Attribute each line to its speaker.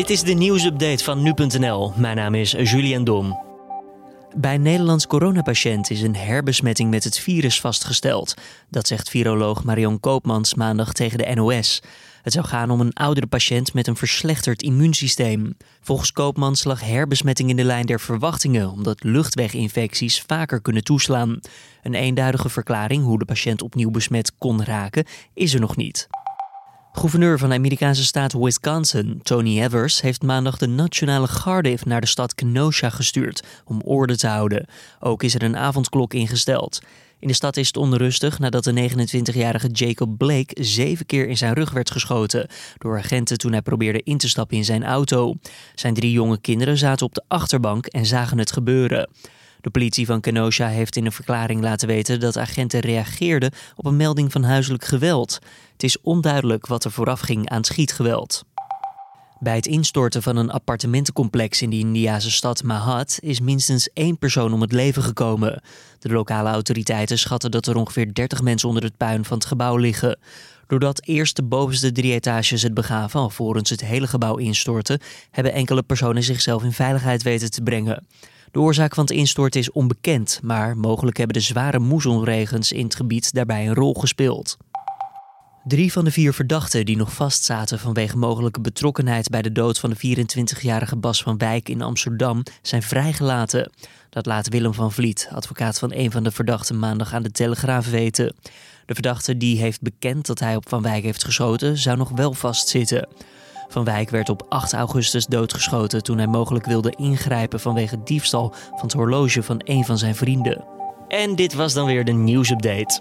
Speaker 1: Dit is de nieuwsupdate van nu.nl. Mijn naam is Julian Dom. Bij een Nederlands coronapatiënt is een herbesmetting met het virus vastgesteld. Dat zegt viroloog Marion Koopmans maandag tegen de NOS. Het zou gaan om een oudere patiënt met een verslechterd immuunsysteem. Volgens Koopmans lag herbesmetting in de lijn der verwachtingen, omdat luchtweginfecties vaker kunnen toeslaan. Een eenduidige verklaring hoe de patiënt opnieuw besmet kon raken, is er nog niet. Gouverneur van de Amerikaanse staat Wisconsin, Tony Evers, heeft maandag de Nationale Garde naar de stad Kenosha gestuurd om orde te houden. Ook is er een avondklok ingesteld. In de stad is het onrustig nadat de 29-jarige Jacob Blake zeven keer in zijn rug werd geschoten door agenten toen hij probeerde in te stappen in zijn auto. Zijn drie jonge kinderen zaten op de achterbank en zagen het gebeuren. De politie van Kenosha heeft in een verklaring laten weten dat agenten reageerden op een melding van huiselijk geweld. Het is onduidelijk wat er vooraf ging aan schietgeweld. Bij het instorten van een appartementencomplex in de Indiase stad Mahat is minstens één persoon om het leven gekomen. De lokale autoriteiten schatten dat er ongeveer 30 mensen onder het puin van het gebouw liggen. Doordat eerst de bovenste drie etages het begaven alvorens het hele gebouw instortte, hebben enkele personen zichzelf in veiligheid weten te brengen. De oorzaak van het instorten is onbekend, maar mogelijk hebben de zware moezonregens in het gebied daarbij een rol gespeeld. Drie van de vier verdachten die nog vastzaten vanwege mogelijke betrokkenheid bij de dood van de 24-jarige Bas van Wijk in Amsterdam zijn vrijgelaten. Dat laat Willem van Vliet, advocaat van een van de verdachten, maandag aan de Telegraaf weten. De verdachte die heeft bekend dat hij op Van Wijk heeft geschoten, zou nog wel vastzitten. Van Wijk werd op 8 augustus doodgeschoten toen hij mogelijk wilde ingrijpen vanwege diefstal van het horloge van een van zijn vrienden. En dit was dan weer de nieuwsupdate.